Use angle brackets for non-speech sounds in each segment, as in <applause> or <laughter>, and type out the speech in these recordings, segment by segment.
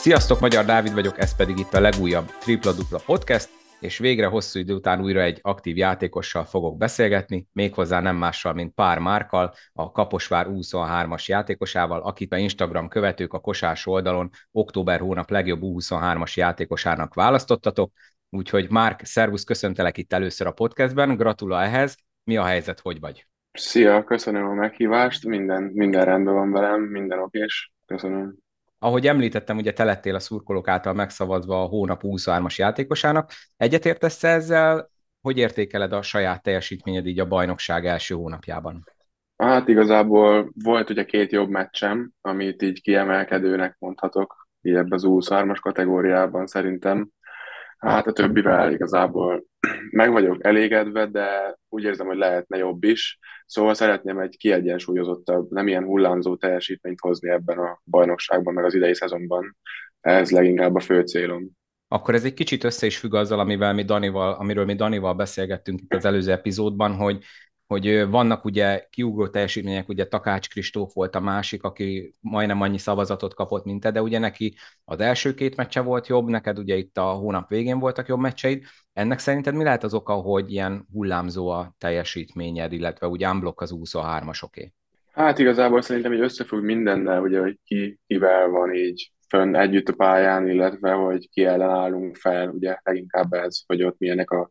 Sziasztok, Magyar Dávid vagyok, ez pedig itt a legújabb Tripla Dupla Podcast, és végre hosszú idő után újra egy aktív játékossal fogok beszélgetni, méghozzá nem mással, mint Pár Márkal, a Kaposvár 23-as játékosával, akit a Instagram követők a kosás oldalon október hónap legjobb 23-as játékosának választottatok. Úgyhogy Márk, szervusz, köszöntelek itt először a podcastben, gratula ehhez. Mi a helyzet, hogy vagy? Szia, köszönöm a meghívást, minden, minden rendben van velem, minden okés, köszönöm. Ahogy említettem, ugye te lettél a szurkolók által megszavazva a hónap 23-as játékosának. Egyetértesz ezzel? Hogy értékeled a saját teljesítményed így a bajnokság első hónapjában? Hát igazából volt ugye két jobb meccsem, amit így kiemelkedőnek mondhatok, így ebben az 23-as kategóriában szerintem. Hát a többivel igazából <clears throat> meg vagyok elégedve, de úgy érzem, hogy lehetne jobb is. Szóval szeretném egy kiegyensúlyozottabb, nem ilyen hullámzó teljesítményt hozni ebben a bajnokságban, meg az idei szezonban. Ez leginkább a fő célom. Akkor ez egy kicsit össze is függ azzal, amivel mi Danival, amiről mi Danival beszélgettünk itt az előző epizódban, hogy hogy vannak ugye kiugró teljesítmények, ugye Takács Kristóf volt a másik, aki majdnem annyi szavazatot kapott, mint te, de ugye neki az első két meccse volt jobb, neked ugye itt a hónap végén voltak jobb meccseid. Ennek szerinted mi lehet az oka, hogy ilyen hullámzó a teljesítményed, illetve ugye unblock az 23-as oké? Hát igazából szerintem így összefügg mindennel, ugye, hogy ki kivel van így fönn együtt a pályán, illetve hogy ki ellen állunk fel, ugye leginkább ez, hogy ott milyenek a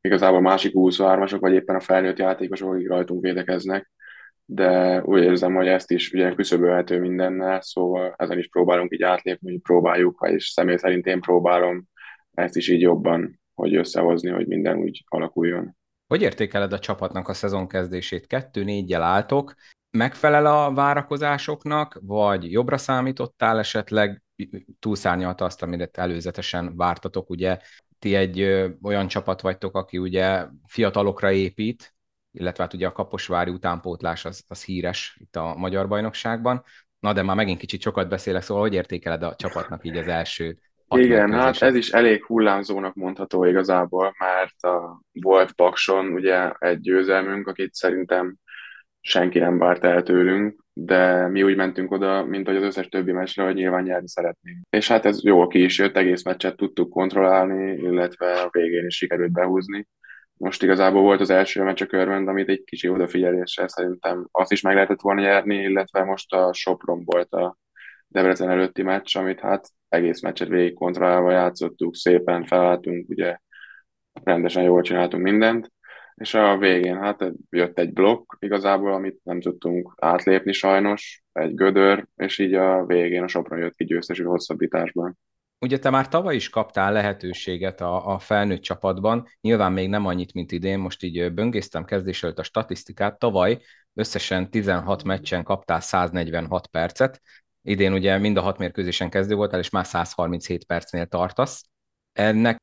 igazából másik 23-asok, vagy éppen a felnőtt játékosok, akik rajtunk védekeznek, de úgy érzem, hogy ezt is ugye küszöbölhető mindennel, szóval ezen is próbálunk így átlépni, hogy próbáljuk, és személy szerint én próbálom ezt is így jobban, hogy összehozni, hogy minden úgy alakuljon. Hogy értékeled a csapatnak a szezon kezdését? Kettő négyel álltok, megfelel a várakozásoknak, vagy jobbra számítottál esetleg, túlszárnyalta azt, amit előzetesen vártatok, ugye ti egy ö, olyan csapat vagytok, aki ugye fiatalokra épít, illetve hát ugye a Kaposvári utánpótlás az, az híres itt a magyar bajnokságban. Na de már megint kicsit sokat beszélek, szóval hogy értékeled a csapatnak így az első igen, hát ez is elég hullámzónak mondható igazából, mert a, volt Pakson ugye egy győzelmünk, akit szerintem senki nem várt el tőlünk, de mi úgy mentünk oda, mint hogy az összes többi meccsre, hogy nyilván nyerni szeretnénk. És hát ez jól ki is jött, egész meccset tudtuk kontrollálni, illetve a végén is sikerült behúzni. Most igazából volt az első meccs a körben, amit egy kicsi odafigyeléssel szerintem azt is meg lehetett volna nyerni, illetve most a Sopron volt a Debrecen előtti meccs, amit hát egész meccset végig kontrollálva játszottuk, szépen felálltunk, ugye rendesen jól csináltunk mindent, és a végén hát jött egy blokk igazából, amit nem tudtunk átlépni sajnos, egy gödör, és így a végén a Sopron jött ki győztesül hosszabbításban. Ugye te már tavaly is kaptál lehetőséget a, a felnőtt csapatban, nyilván még nem annyit, mint idén, most így böngésztem kezdés előtt a statisztikát, tavaly összesen 16 meccsen kaptál 146 percet, idén ugye mind a hat mérkőzésen kezdő voltál, és már 137 percnél tartasz, ennek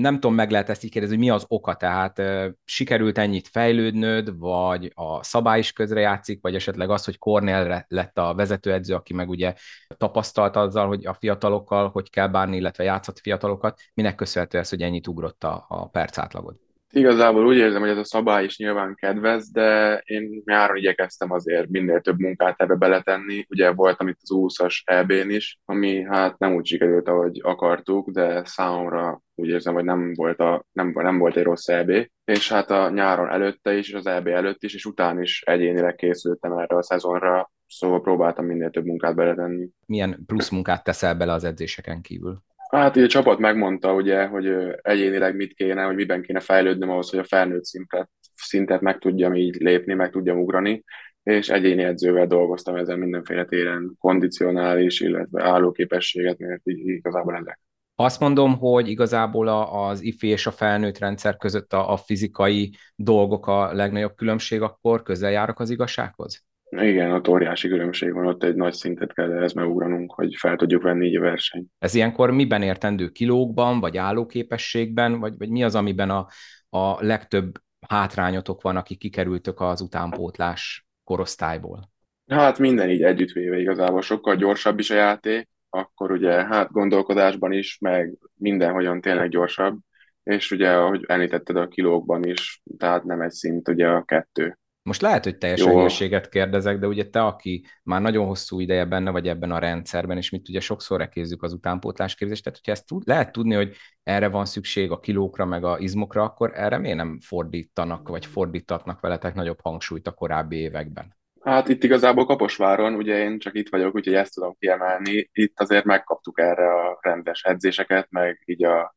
nem tudom, meg lehet ezt így kérdezni, hogy mi az oka, tehát sikerült ennyit fejlődnöd, vagy a szabály is közre játszik, vagy esetleg az, hogy Cornell lett a vezetőedző, aki meg ugye tapasztalt azzal, hogy a fiatalokkal hogy kell bánni, illetve játszott fiatalokat, minek köszönhető ez, hogy ennyit ugrott a, a perc átlagod? Igazából úgy érzem, hogy ez a szabály is nyilván kedvez, de én nyáron igyekeztem azért minél több munkát ebbe beletenni. Ugye voltam itt az 20-as EB-n is, ami hát nem úgy sikerült, ahogy akartuk, de számomra úgy érzem, hogy nem volt, a, nem, nem volt egy rossz EB. És hát a nyáron előtte is, és az EB előtt is, és után is egyénileg készültem erre a szezonra, szóval próbáltam minél több munkát beletenni. Milyen plusz munkát teszel bele az edzéseken kívül? Hát így a csapat megmondta, ugye, hogy egyénileg mit kéne, hogy miben kéne fejlődnöm ahhoz, hogy a felnőtt szintet, szintet meg tudjam így lépni, meg tudjam ugrani, és egyéni edzővel dolgoztam ezen mindenféle téren, kondicionális, illetve állóképességet, mert így igazából ezek. Azt mondom, hogy igazából az IFI és a felnőtt rendszer között a, a fizikai dolgok a legnagyobb különbség, akkor közel járok az igazsághoz? Igen, ott óriási különbség van, ott egy nagy szintet kell ehhez megugranunk, hogy fel tudjuk venni így a versenyt. Ez ilyenkor miben értendő kilókban, vagy állóképességben, vagy, vagy mi az, amiben a, a legtöbb hátrányotok van, akik kikerültök az utánpótlás korosztályból? Hát minden így együttvéve igazából sokkal gyorsabb is a játék, akkor ugye hát gondolkodásban is, meg mindenhogyan tényleg gyorsabb, és ugye ahogy említetted a kilókban is, tehát nem egy szint ugye a kettő Most lehet, hogy teljes hülyeséget kérdezek, de ugye te, aki már nagyon hosszú ideje benne vagy ebben a rendszerben, és mit ugye sokszor rekézzük az utánpótlásképzést, tehát hogyha ezt tud, lehet tudni, hogy erre van szükség a kilókra, meg a izmokra, akkor erre miért nem fordítanak, vagy fordítatnak veletek nagyobb hangsúlyt a korábbi években? Hát itt igazából Kaposváron, ugye én csak itt vagyok, úgyhogy ezt tudom kiemelni. Itt azért megkaptuk erre a rendes edzéseket, meg így a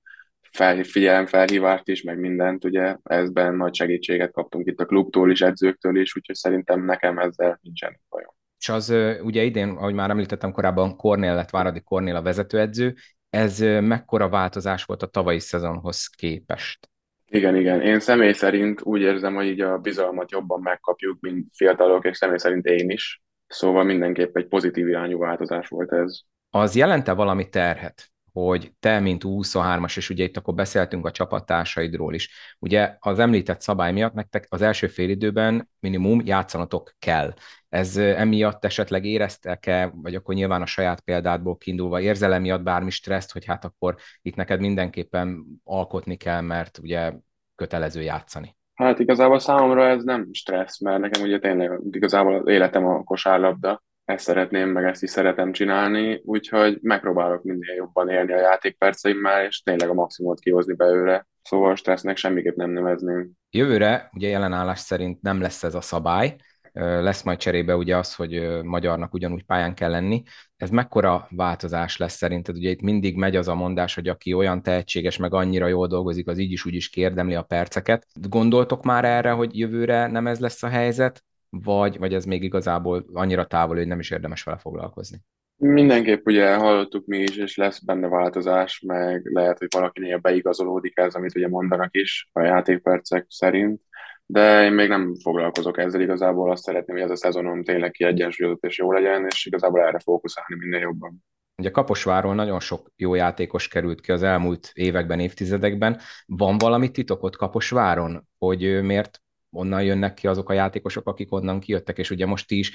fel, figyelem felhívást is, meg mindent, ugye ezben nagy segítséget kaptunk itt a klubtól is, edzőktől is, úgyhogy szerintem nekem ezzel nincsen bajom. És az ugye idén, ahogy már említettem korábban, Kornél lett Váradi Kornél a vezetőedző, ez mekkora változás volt a tavalyi szezonhoz képest? Igen, igen. Én személy szerint úgy érzem, hogy így a bizalmat jobban megkapjuk, mint fiatalok, és személy szerint én is. Szóval mindenképp egy pozitív irányú változás volt ez. Az jelente valami terhet? Hogy te, mint U23-as, és ugye itt akkor beszéltünk a csapattársaidról is, ugye az említett szabály miatt nektek az első fél időben minimum játszanatok kell. Ez emiatt esetleg éreztek-e, vagy akkor nyilván a saját példádból kiindulva érzelem miatt bármi stresszt, hogy hát akkor itt neked mindenképpen alkotni kell, mert ugye kötelező játszani? Hát igazából számomra ez nem stressz, mert nekem ugye tényleg igazából az életem a kosárlabda, ezt szeretném, meg ezt is szeretem csinálni, úgyhogy megpróbálok minél jobban élni a játékperceimmel, és tényleg a maximumot kihozni belőle. Szóval stressznek semmiképp nem nevezném. Jövőre ugye jelenállás szerint nem lesz ez a szabály, lesz majd cserébe ugye az, hogy magyarnak ugyanúgy pályán kell lenni. Ez mekkora változás lesz szerinted? Ugye itt mindig megy az a mondás, hogy aki olyan tehetséges, meg annyira jól dolgozik, az így is úgy is kérdemli a perceket. Gondoltok már erre, hogy jövőre nem ez lesz a helyzet? Vagy, vagy ez még igazából annyira távol, hogy nem is érdemes vele foglalkozni? Mindenképp ugye hallottuk mi is, és lesz benne változás, meg lehet, hogy valakinél beigazolódik ez, amit ugye mondanak is a játékpercek szerint, de én még nem foglalkozok ezzel igazából, azt szeretném, hogy ez a szezonom tényleg kiegyensúlyozott és jó legyen, és igazából erre fókuszálni minél jobban. Ugye Kaposváról nagyon sok jó játékos került ki az elmúlt években, évtizedekben. Van valami titokot Kaposváron, hogy miért onnan jönnek ki azok a játékosok, akik onnan kijöttek, és ugye most is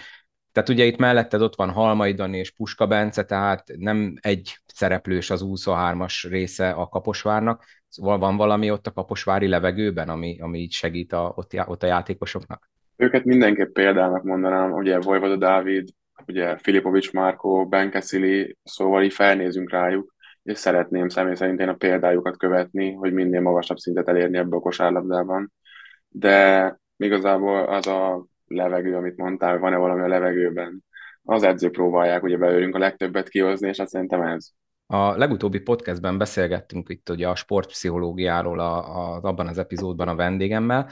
tehát ugye itt melletted ott van Halmai Dani és Puska Bence, tehát nem egy szereplős az 23-as része a Kaposvárnak, szóval van valami ott a kaposvári levegőben, ami, ami így segít a, ott, ott a játékosoknak? Őket mindenképp példának mondanám, ugye Vojvoda Dávid, ugye Filipovics Márkó, Ben Kessili, szóval így felnézünk rájuk, és szeretném személy szerint én a példájukat követni, hogy minél magasabb szintet elérni ebbe a kosárlabdában de igazából az a levegő, amit mondtál, van-e valami a levegőben, az edző próbálják ugye belőlünk a legtöbbet kihozni, és azt szerintem ez. A legutóbbi podcastben beszélgettünk itt ugye a sportpszichológiáról a, a, abban az epizódban a vendégemmel.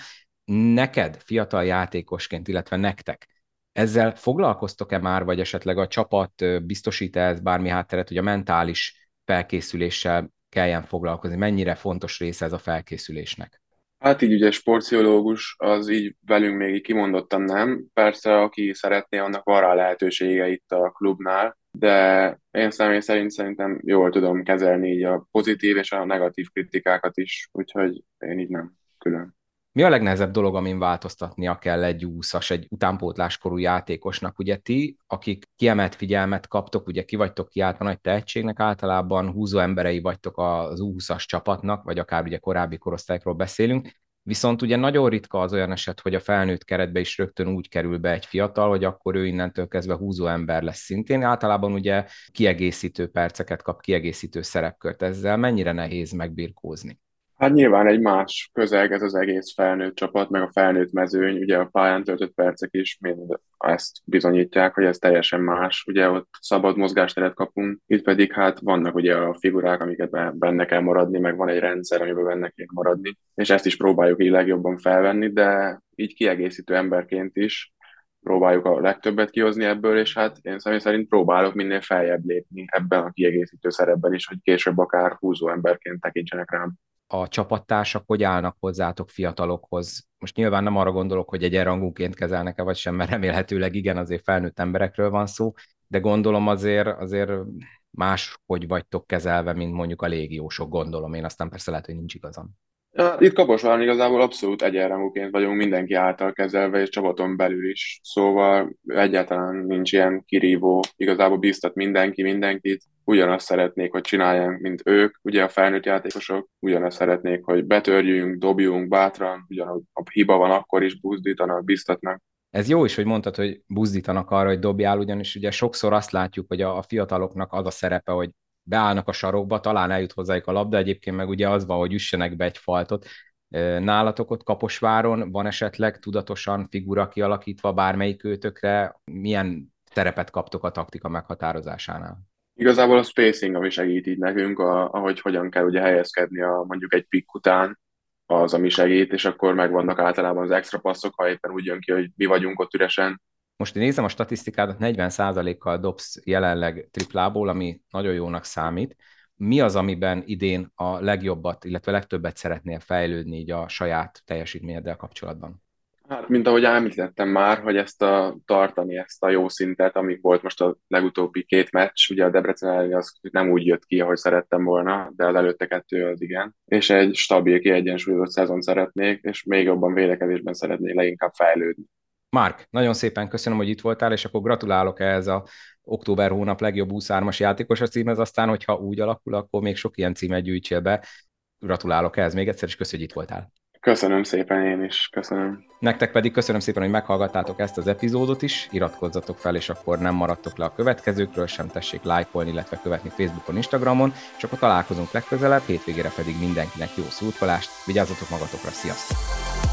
Neked, fiatal játékosként, illetve nektek, ezzel foglalkoztok-e már, vagy esetleg a csapat biztosít -e ez bármi hátteret, hogy a mentális felkészüléssel kelljen foglalkozni? Mennyire fontos része ez a felkészülésnek? Hát így ugye sportpszichológus, az így velünk még így kimondottan nem. Persze, aki szeretné, annak van rá lehetősége itt a klubnál, de én személy szerint szerintem jól tudom kezelni így a pozitív és a negatív kritikákat is, úgyhogy én így nem külön. Mi a legnehezebb dolog, amin változtatnia kell egy úszas, egy utánpótláskorú játékosnak? Ugye ti, akik kiemelt figyelmet kaptok, ugye ki vagytok kiáltva nagy tehetségnek általában, húzó emberei vagytok az U20-as csapatnak, vagy akár ugye korábbi korosztályokról beszélünk, Viszont ugye nagyon ritka az olyan eset, hogy a felnőtt keretbe is rögtön úgy kerül be egy fiatal, hogy akkor ő innentől kezdve húzó ember lesz szintén. Általában ugye kiegészítő perceket kap, kiegészítő szerepkört. Ezzel mennyire nehéz megbirkózni? Hát nyilván egy más közeg ez az egész felnőtt csapat, meg a felnőtt mezőny, ugye a pályán töltött percek is mind ezt bizonyítják, hogy ez teljesen más. Ugye ott szabad mozgásteret kapunk, itt pedig hát vannak ugye a figurák, amiket benne kell maradni, meg van egy rendszer, amiben benne kell maradni, és ezt is próbáljuk így legjobban felvenni, de így kiegészítő emberként is próbáljuk a legtöbbet kihozni ebből, és hát én személy szerint próbálok minél feljebb lépni ebben a kiegészítő szerepben is, hogy később akár húzó emberként tekintsenek rám a csapattársak hogy állnak hozzátok fiatalokhoz? Most nyilván nem arra gondolok, hogy egyenrangúként kezelnek-e vagy sem, mert remélhetőleg igen, azért felnőtt emberekről van szó, de gondolom azért, azért más, hogy vagytok kezelve, mint mondjuk a légiósok, gondolom én, aztán persze lehet, hogy nincs igazam. Itt Kaposváron igazából abszolút egyenrangúként vagyunk mindenki által kezelve, és csapaton belül is. Szóval egyáltalán nincs ilyen kirívó, igazából bíztat mindenki mindenkit, ugyanazt szeretnék, hogy csináljunk, mint ők, ugye a felnőtt játékosok, ugyanazt szeretnék, hogy betörjünk, dobjunk bátran, ugyanúgy a hiba van, akkor is buzdítanak, biztatnak. Ez jó is, hogy mondtad, hogy buzdítanak arra, hogy dobjál, ugyanis ugye sokszor azt látjuk, hogy a, a fiataloknak az a szerepe, hogy beállnak a sarokba, talán eljut hozzájuk a labda, egyébként meg ugye az van, hogy üssenek be egy faltot. Nálatok ott Kaposváron van esetleg tudatosan figura kialakítva bármelyik őtökre? Milyen szerepet kaptok a taktika meghatározásánál? Igazából a spacing, ami segít így nekünk, a, ahogy hogyan kell ugye helyezkedni a, mondjuk egy pick után, az, ami segít, és akkor megvannak általában az extra passzok, ha éppen úgy jön ki, hogy mi vagyunk ott üresen. Most én nézem a statisztikádat, 40%-kal dobsz jelenleg triplából, ami nagyon jónak számít. Mi az, amiben idén a legjobbat, illetve legtöbbet szeretnél fejlődni így a saját teljesítményeddel kapcsolatban? Hát, mint ahogy említettem már, hogy ezt a tartani, ezt a jó szintet, amik volt most a legutóbbi két meccs, ugye a Debrecen ellen az nem úgy jött ki, ahogy szerettem volna, de az előtte kettő az igen. És egy stabil, kiegyensúlyozott szezon szeretnék, és még jobban védekezésben szeretnék leginkább fejlődni. Márk, nagyon szépen köszönöm, hogy itt voltál, és akkor gratulálok ehhez a október hónap legjobb 23-as játékos a címhez, aztán, hogyha úgy alakul, akkor még sok ilyen címet gyűjtsél be. Gratulálok ehhez még egyszer, és köszönjük, hogy itt voltál. Köszönöm szépen én is, köszönöm. Nektek pedig köszönöm szépen, hogy meghallgattátok ezt az epizódot is, iratkozzatok fel, és akkor nem maradtok le a következőkről, sem tessék lájkolni, illetve követni Facebookon, Instagramon, és akkor találkozunk legközelebb, hétvégére pedig mindenkinek jó szurkolást, vigyázzatok magatokra, sziasztok!